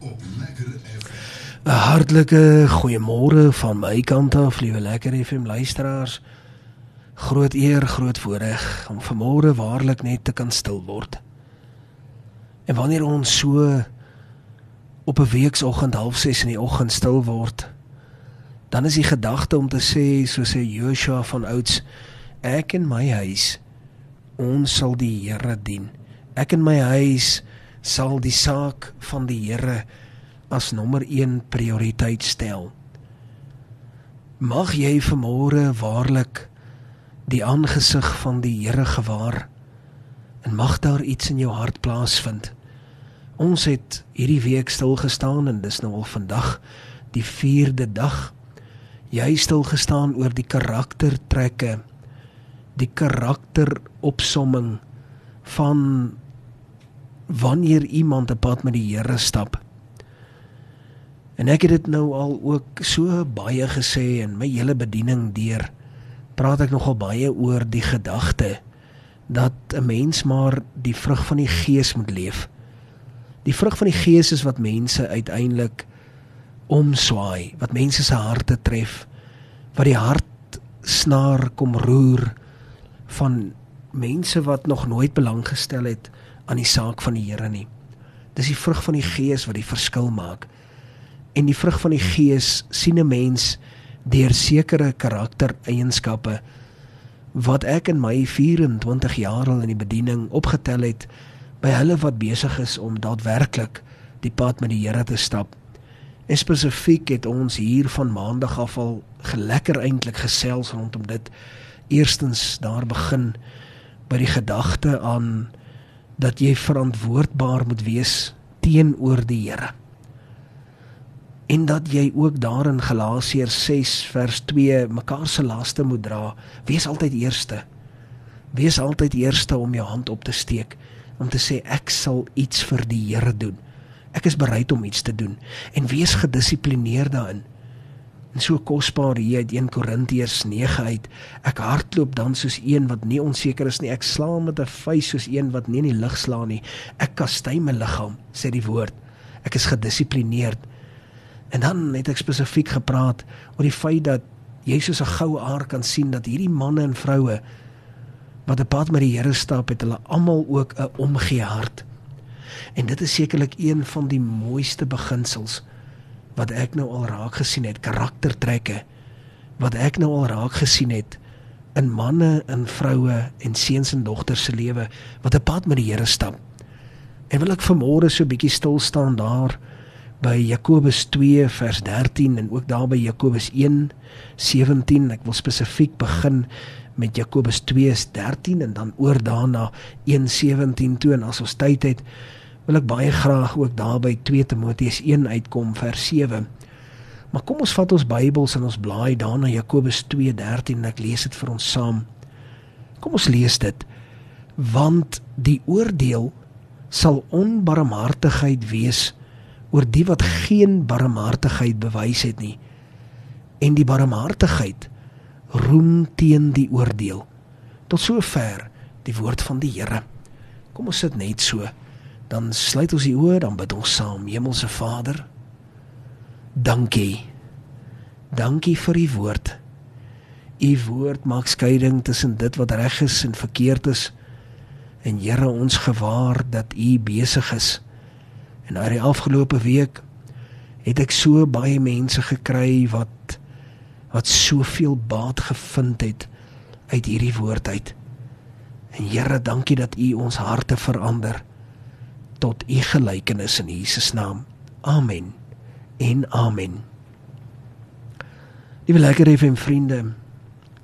op Lekker FM. 'n Hartlike goeiemôre van my kant af, liewe Lekker FM luisteraars. Groot eer, groot voorreg om vanmôre waarlik net te kan stil word. En wanneer ons so op 'n weekoggend 06:30 in die oggend stil word, dan is die gedagte om te sê soos sê Joshua van ouds, ek en my huis ons sal die Here dien. Ek en my huis sal die saak van die Here as nommer 1 prioriteit stel. Mag jy vanmôre waarlik die aangesig van die Here gewaar en mag daar iets in jou hart plaasvind. Ons het hierdie week stil gestaan en dis nou al vandag die 4de dag. Jy stil gestaan oor die karaktertrekke, die karakteropsomming van wanneer iemand 'n pad met die Here stap. En ek het dit nou al ook so baie gesê in my hele bediening deur praat ek nogal baie oor die gedagte dat 'n mens maar die vrug van die gees moet leef. Die vrug van die gees is wat mense uiteindelik omswaai, wat mense se harte tref, wat die hart snaar kom roer van mense wat nog nooit belang gestel het aan die saak van die Here nie. Dis die vrug van die gees wat die verskil maak. En die vrug van die gees sien 'n mens deur sekere karaktereienskappe wat ek in my 24 jaar al in die bediening opgetel het by hulle wat besig is om daadwerklik die pad met die Here te stap. En spesifiek het ons hier van maandag af al gelekker eintlik gesels rondom dit. Eerstens daar begin by die gedagte aan dat jy verantwoordbaar moet wees teenoor die Here. En dat jy ook daar in Galasiërs 6 vers 2 mekaar se laste moet dra. Wees altyd eerste. Wees altyd eerste om jou hand op te steek om te sê ek sal iets vir die Here doen. Ek is bereid om iets te doen en wees gedissiplineerd daarin. En so kosbaar hier uit 1 Korintiërs 9 uit. Ek hardloop dan soos een wat nie onseker is nie. Ek slaan met 'n vuis soos een wat nie in die lug slaan nie. Ek kastei my liggaam, sê die woord. Ek is gedissiplineerd. En dan het ek spesifiek gepraat oor die feit dat jy soos 'n goue aar kan sien dat hierdie manne en vroue wat 'n pad met die Here stap, het hulle almal ook 'n omgee hart. En dit is sekerlik een van die mooiste beginsels wat ek nou al raak gesien het, karaktertrekke wat ek nou al raak gesien het in manne en vroue en seuns en dogters se lewe wat 'n pad met die Here stap. En wil ek vanmôre so 'n bietjie stil staan daar by Jakobus 2 vers 13 en ook daar by Jakobus 1 17. Ek wil spesifiek begin met Jakobus 2:13 en dan oor daarna 1:17 toe en as ons tyd het wil ek baie graag ook daar by 2 Timoteus 1 uitkom vers 7. Maar kom ons vat ons Bybels en ons blaai daarna Jakobus 2:13 en ek lees dit vir ons saam. Kom ons lees dit. Want die oordeel sal onbarmhartigheid wees oor die wat geen barmhartigheid bewys het nie. En die barmhartigheid roem teen die oordeel. Tot sover die woord van die Here. Kom ons sit net so. Dan sluit ons die oë, dan bid ons saam. Hemelse Vader, dankie. Dankie vir u woord. U woord maak skeiding tussen dit wat reg is en verkeerd is. En Here, ons gewaar dat u besig is. En oor die afgelope week het ek so baie mense gekry wat wat soveel baat gevind het uit hierdie woord uit. En Here, dankie dat U ons harte verander tot U gelykenis in Jesus naam. Amen. En amen. Liewe lekker FM vriende,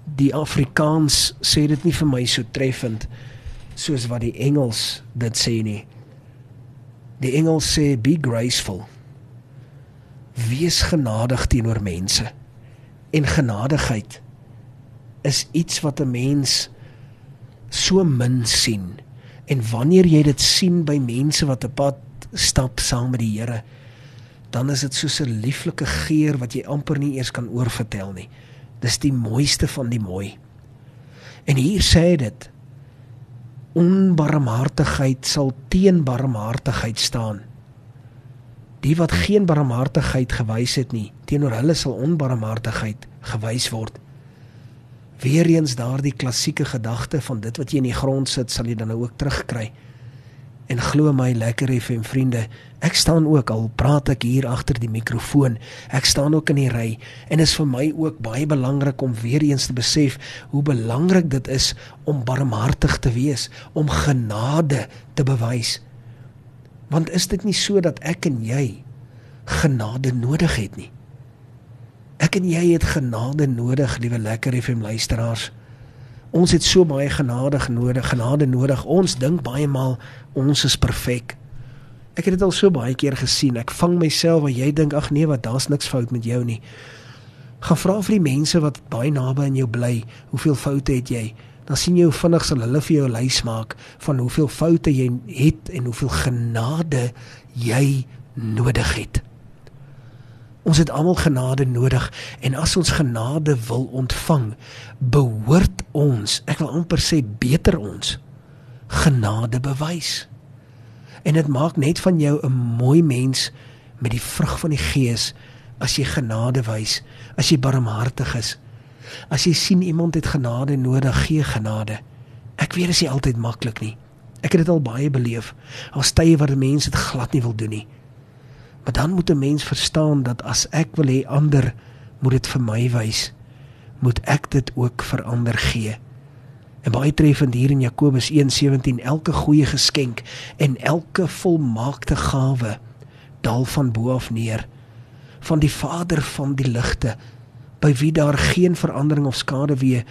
die Afrikaans sê dit nie vir my so treffend soos wat die Engels dit sê nie. Die Engels sê be graceful. Wees genadig teenoor mense en genadigheid is iets wat 'n mens so min sien en wanneer jy dit sien by mense wat 'n pad stap saam met die Here dan is dit soos 'n lieflike geur wat jy amper nie eers kan oorvertel nie. Dis die mooiste van die mooi. En hier sê dit. Onbarmhartigheid sal teen barmhartigheid staan. Die wat geen barmhartigheid gewys het nie, teenoor hulle sal onbarmhartigheid gewys word. Weereens daardie klassieke gedagte van dit wat jy in die grond sit, sal jy dan nou ook terugkry. En glo my lekker FM vriende, ek staan ook al praat ek hier agter die mikrofoon. Ek staan ook in die ry en is vir my ook baie belangrik om weer eens te besef hoe belangrik dit is om barmhartig te wees, om genade te bewys. Want is dit nie so dat ek en jy genade nodig het nie? Ek en jy het genade nodig, liewe lekker FM luisteraars. Ons het so baie genade nodig, genade nodig. Ons dink baie maal ons is perfek. Ek het dit al so baie keer gesien. Ek vang myself waar jy dink ag nee, wat daar's niks fout met jou nie. Gaan vra vir die mense wat baie naby aan jou bly, hoeveel foute het jy? Dan sien jy hoe vinnig sal hulle vir jou lys maak van hoeveel foute jy het en hoeveel genade jy nodig het. Ons het almal genade nodig en as ons genade wil ontvang, behoort ons, ek wil amper sê beter ons, genade bewys. En dit maak net van jou 'n mooi mens met die vrug van die Gees as jy genade wys, as jy barmhartig is. As jy sien iemand het genade nodig, gee genade. Ek weet dit is nie altyd maklik nie. Ek het dit al baie beleef. Daar's tye waar mense dit glad nie wil doen nie. Maar dan moet 'n mens verstaan dat as ek wil hê ander moet dit vir my wys, moet ek dit ook vir ander gee. En baie treffend hier in Jakobus 1:17 elke goeie geskenk en elke volmaakte gawe daal van bo af neer van die Vader van die ligte by wie daar geen verandering of skade weer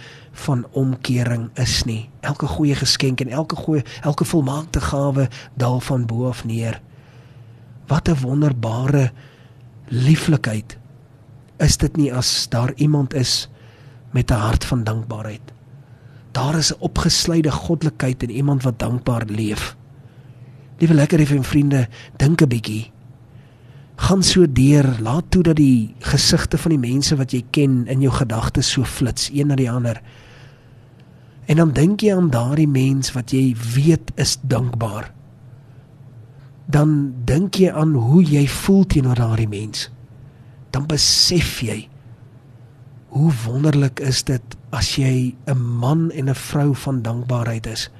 van omkering is nie. Elke goeie geskenk en elke goeie elke volmaakte gawe daal van bo af neer. Wat 'n wonderbare lieflikheid is dit nie as daar iemand is met 'n hart van dankbaarheid. Daar is 'n opgesluide goddelikheid in iemand wat dankbaar leef. Liewe lekker effe vriende, dink 'n bietjie. Gaan so deur, laat toe dat die gesigte van die mense wat jy ken in jou gedagtes so flits een na die ander. En dan dink jy aan daardie mens wat jy weet is dankbaar dan dink jy aan hoe jy voel teenoor daardie mens. Dan besef jy hoe wonderlik is dit as jy 'n man en 'n vrou van dankbaarheid is.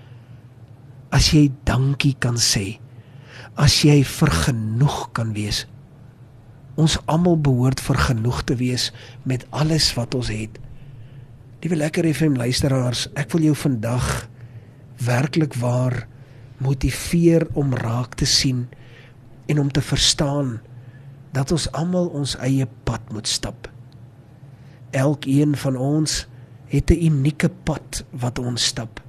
As jy dankie kan sê. As jy vergenoeg kan wees. Ons almal behoort vergenoeg te wees met alles wat ons het. Liewe lekker FM luisteraars, ek wil jou vandag werklik waar motiveer om raak te sien en om te verstaan dat ons almal ons eie pad moet stap. Elkeen van ons het 'n unieke pad wat ons stap.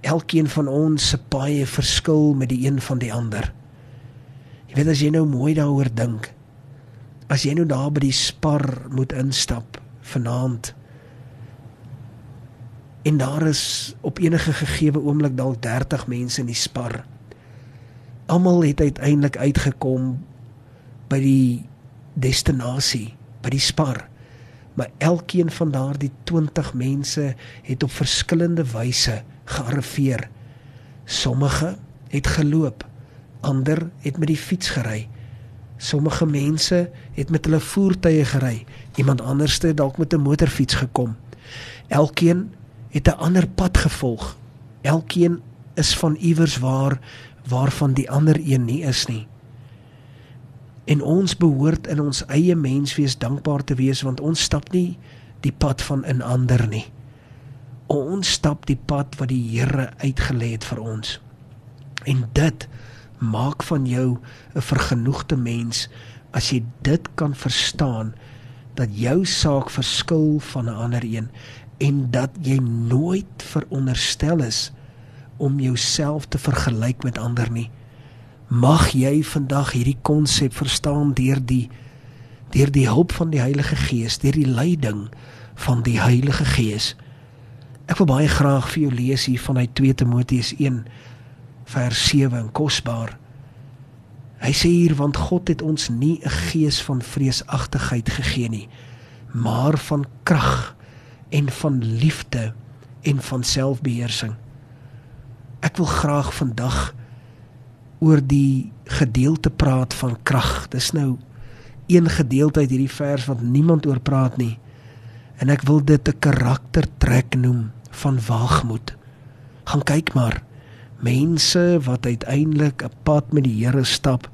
Elkeen van ons se paie verskil met die een van die ander. Jy weet as jy nou mooi daaroor dink, as jy nou daar by die spar moet instap vanaand en daar is op enige gegeewe oomblik dalk 30 mense in die spar. Almal het uiteindelik uitgekom by die destinasie, by die spar. Maar elkeen van daardie 20 mense het op verskillende wyse gearriveer. Sommige het geloop, ander het met die fiets gery. Sommige mense het met hulle voertuie gery, iemand anderste dalk met 'n motorfiets gekom. Elkeen het 'n ander pad gevolg. Elkeen is van iewers waar waarvan die ander een nie is nie. En ons behoort in ons eie menswees dankbaar te wees want ons stap nie die pad van 'n ander nie. Ons stap die pad wat die Here uitgelê het vir ons. En dit maak van jou 'n vergenoegde mens as jy dit kan verstaan dat jou saak verskil van 'n ander een en dat jy nooit veronderstel is om jouself te vergelyk met ander nie. Mag jy vandag hierdie konsep verstaan deur die deur die hulp van die Heilige Gees, deur die leiding van die Heilige Gees. Ek wil baie graag vir jou lees hier vanuit 2 Timoteus 1 vers 7 en kosbaar. Hy sê hier want God het ons nie 'n gees van vreesagtigheid gegee nie, maar van krag en van liefde en van selfbeheersing. Ek wil graag vandag oor die gedeelte praat van krag. Dis nou een gedeelte uit hierdie vers wat niemand oor praat nie. En ek wil dit 'n karaktertrek noem van waagmoed. Gaan kyk maar. Mense wat uiteindelik 'n pad met die Here stap,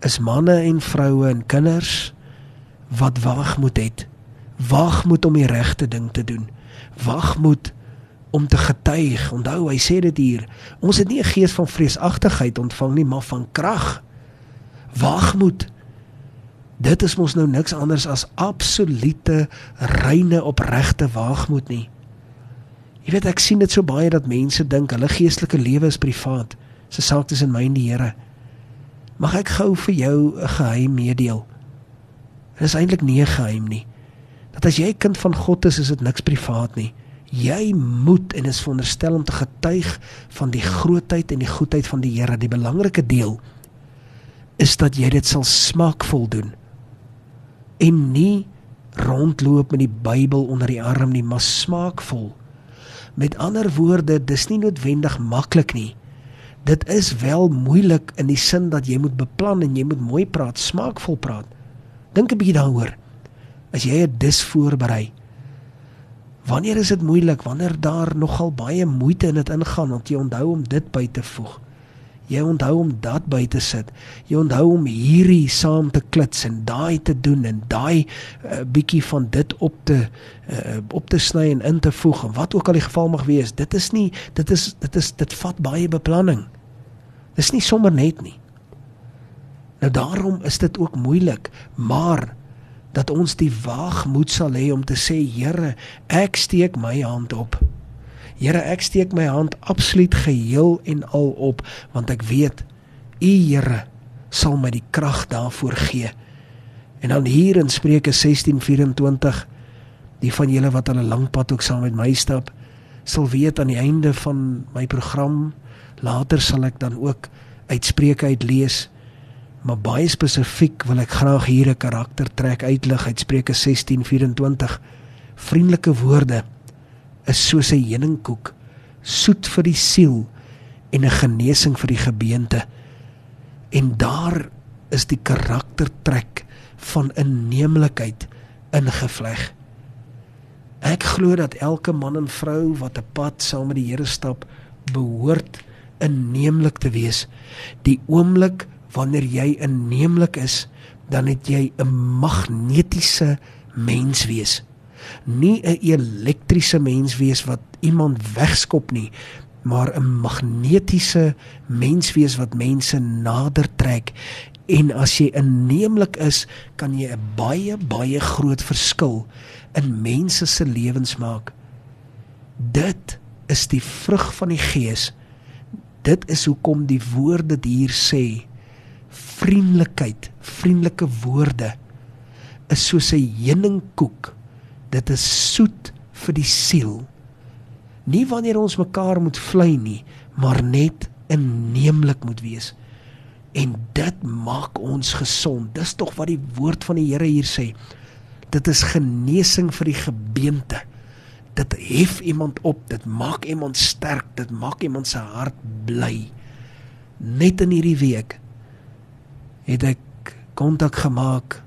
is manne en vroue en kinders wat waagmoed het. Waagmoed om die regte ding te doen. Waagmoed om te getuig. Onthou, hy sê dit hier. Ons het nie 'n gees van vreesagtigheid ontvang nie, maar van krag. Waagmoed. Dit is mos nou niks anders as absolute reine opregte waagmoed nie. Jy weet ek sien dit so baie dat mense dink hulle geestelike lewe is privaat. Se saak tussen my en die Here. Mag ek gou vir jou 'n geheim meedeel? Dit is eintlik nie 'n geheim nie. Dat as jy kind van God is, is dit niks privaat nie. Jy moet en is veronderstel om te getuig van die grootheid en die goedheid van die Here. Die belangrike deel is dat jy dit sal smaakvol doen en nie rondloop met die Bybel onder die arm nie, maar smaakvol. Met ander woorde, dis nie noodwendig maklik nie. Dit is wel moeilik in die sin dat jy moet beplan en jy moet mooi praat, smaakvol praat. Dink 'n bietjie daaroor. As jy 'n dis voorberei, Wanneer is dit moeilik? Wanneer daar nogal baie moeite in dit ingaan om jy onthou om dit by te voeg. Jy onthou om dat by te sit. Jy onthou om hierdie saam te klits en daai te doen en daai uh, bietjie van dit op te uh, op te sny en in te voeg en wat ook al die geval mag wees. Dit is nie dit is dit is dit vat baie beplanning. Dis nie sommer net nie. Nou daarom is dit ook moeilik, maar dat ons die waagmoed sal hê om te sê Here, ek steek my hand op. Here, ek steek my hand absoluut geheel en al op want ek weet U Here sal my die krag daarvoor gee. En dan hier in Spreuke 16:24 die van julle wat al 'n lang pad ook saam met my stap sal weet aan die einde van my program later sal ek dan ook uitspreuke uitlees maar baie spesifiek wil ek graag hier 'n karaktertrek uitlig uit Spreuke 16:24. Vriendelike woorde is soos 'n heuningkoek, soet vir die siel en 'n genesing vir die gebeente. En daar is die karaktertrek van inneemlikheid ingevleg. Ek glo dat elke man en vrou wat 'n pad saam met die Here stap, behoort inneemlik te wees. Die oomblik wanneer jy inneemlik is, dan het jy 'n magnetiese mens wees. Nie 'n elektriese mens wees wat iemand wegskop nie, maar 'n magnetiese mens wees wat mense nader trek. En as jy inneemlik is, kan jy 'n baie baie groot verskil in mense se lewens maak. Dit is die vrug van die Gees. Dit is hoekom die woord dit hier sê vriendelikheid, vriendelike woorde is soos 'n heuningkoek. Dit is soet vir die siel. Nie wanneer ons mekaar moet vlei nie, maar net inneemlik moet wees. En dit maak ons gesond. Dis tog wat die woord van die Here hier sê. Dit is genesing vir die gebeente. Dit hef iemand op, dit maak iemand sterk, dit maak iemand se hart bly. Net in hierdie week het ek kontak gemaak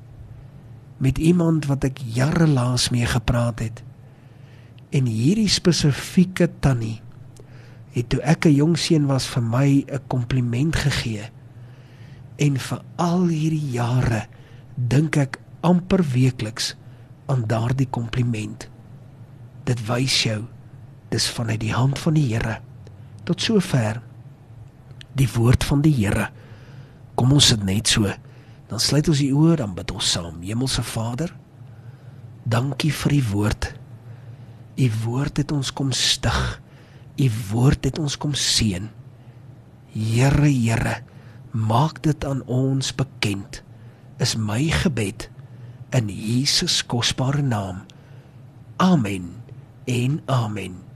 met iemand wat ek jare laas mee gepraat het. En hierdie spesifieke tannie het toe ek 'n jong seun was vir my 'n kompliment gegee. En vir al hierdie jare dink ek amper weekliks aan daardie kompliment. Dit wys jou dis vanuit die hand van die Here. Tot sover die woord van die Here. Kom ons sit net so. Dan sluit ons die oë, dan bid ons saam. Hemelse Vader, dankie vir u woord. U woord het ons kom stig. U woord het ons kom seën. Here, Here, maak dit aan ons bekend. Is my gebed in Jesus kosbare naam. Amen. En amen.